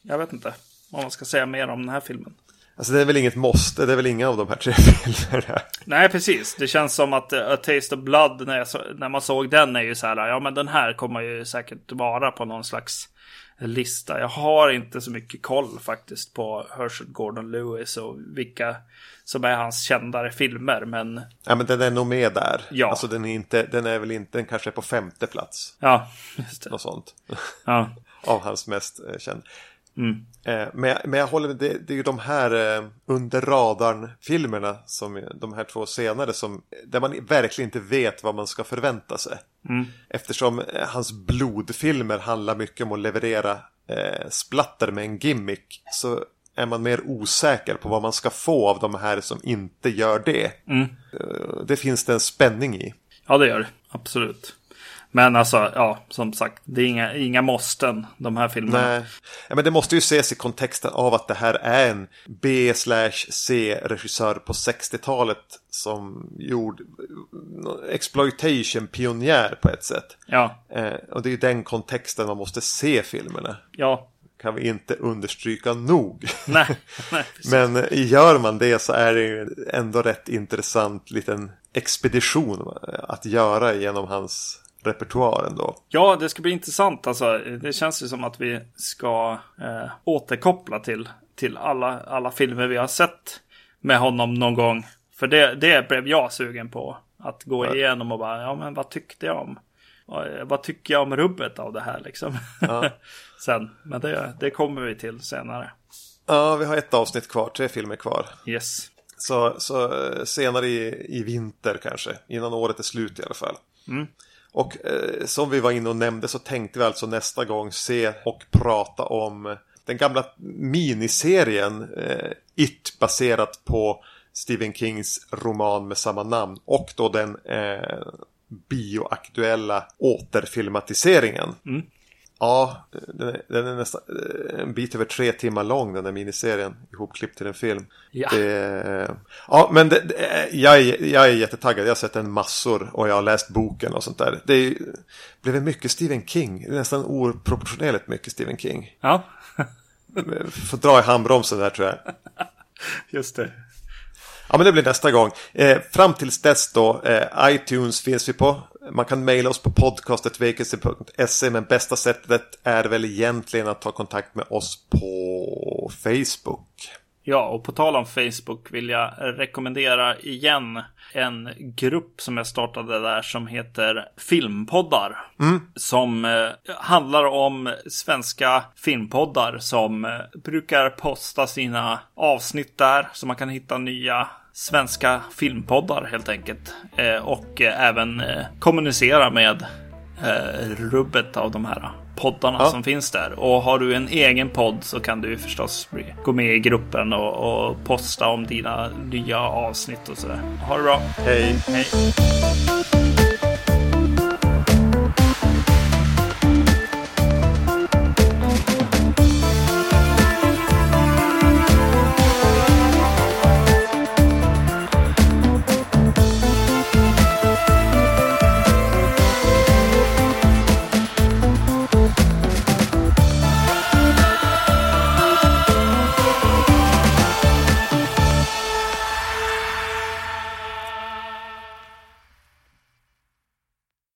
S2: Jag vet inte vad man ska säga mer om den här filmen.
S1: Alltså det är väl inget måste, det är väl inga av de här tre filmerna.
S2: Nej, precis. Det känns som att uh, A Taste of Blood, när, jag, när man såg den, är ju så här, ja men den här kommer ju säkert vara på någon slags lista. Jag har inte så mycket koll faktiskt på Herschel Gordon Lewis och vilka som är hans kändare filmer, men...
S1: Ja, men den är nog med där. Ja. Alltså den är, inte, den är väl inte, den kanske är på femte plats.
S2: Ja, just det.
S1: Något sånt.
S2: Ja.
S1: Av hans mest eh, kända.
S2: Mm.
S1: Eh, men, men jag håller med, det, det är ju de här eh, under radarn-filmerna som de här två senare som där man verkligen inte vet vad man ska förvänta sig.
S2: Mm.
S1: Eftersom eh, hans blodfilmer handlar mycket om att leverera eh, splatter med en gimmick så är man mer osäker på vad man ska få av de här som inte gör det.
S2: Mm.
S1: Det finns det en spänning i.
S2: Ja, det gör det. Absolut. Men alltså, ja, som sagt, det är inga, inga måsten, de här filmerna.
S1: Nej, ja, men det måste ju ses i kontexten av att det här är en B-C-regissör på 60-talet som gjorde exploitation-pionjär på ett sätt.
S2: Ja.
S1: Eh, och det är ju den kontexten man måste se filmerna.
S2: Ja.
S1: Kan vi inte understryka nog.
S2: Nej, nej
S1: Men gör man det så är det ju ändå rätt intressant liten expedition att göra genom hans repertoaren då.
S2: Ja, det ska bli intressant. Alltså, det känns ju som att vi ska eh, återkoppla till, till alla, alla filmer vi har sett med honom någon gång. För det, det blev jag sugen på. Att gå ja. igenom och bara, ja men vad tyckte jag om? Vad tycker jag om rubbet av det här liksom? Ja. Sen, men det, det kommer vi till senare.
S1: Ja, vi har ett avsnitt kvar, tre filmer kvar.
S2: Yes.
S1: Så, så eh, senare i, i vinter kanske, innan året är slut i alla fall.
S2: Mm.
S1: Och eh, som vi var inne och nämnde så tänkte vi alltså nästa gång se och prata om den gamla miniserien eh, It baserat på Stephen Kings roman med samma namn och då den eh, bioaktuella återfilmatiseringen. Mm. Ja, den är, den är, nästan eh, en bit över tre timmar lång den där miniserien ihopklippt till en film. Ja, det, ja men det, det, jag, är, jag är jättetaggad. Jag har sett den massor och jag har läst boken och sånt där. Det blev mycket Stephen King, nästan oproportionerligt mycket Stephen King.
S2: Ja.
S1: Får dra i handbromsen där tror jag.
S2: Just det.
S1: Ja men det blir nästa gång. Eh, fram tills dess då, eh, iTunes finns vi på. Man kan mejla oss på podcastetvacancy.se men bästa sättet är väl egentligen att ta kontakt med oss på Facebook.
S2: Ja, och på tal om Facebook vill jag rekommendera igen en grupp som jag startade där som heter Filmpoddar. Mm. Som eh, handlar om svenska filmpoddar som eh, brukar posta sina avsnitt där så man kan hitta nya svenska filmpoddar helt enkelt. Eh, och eh, även eh, kommunicera med rubbet av de här poddarna ja. som finns där. Och har du en egen podd så kan du förstås gå med i gruppen och, och posta om dina nya avsnitt och sådär. Ha det bra.
S1: Hej.
S2: Hej.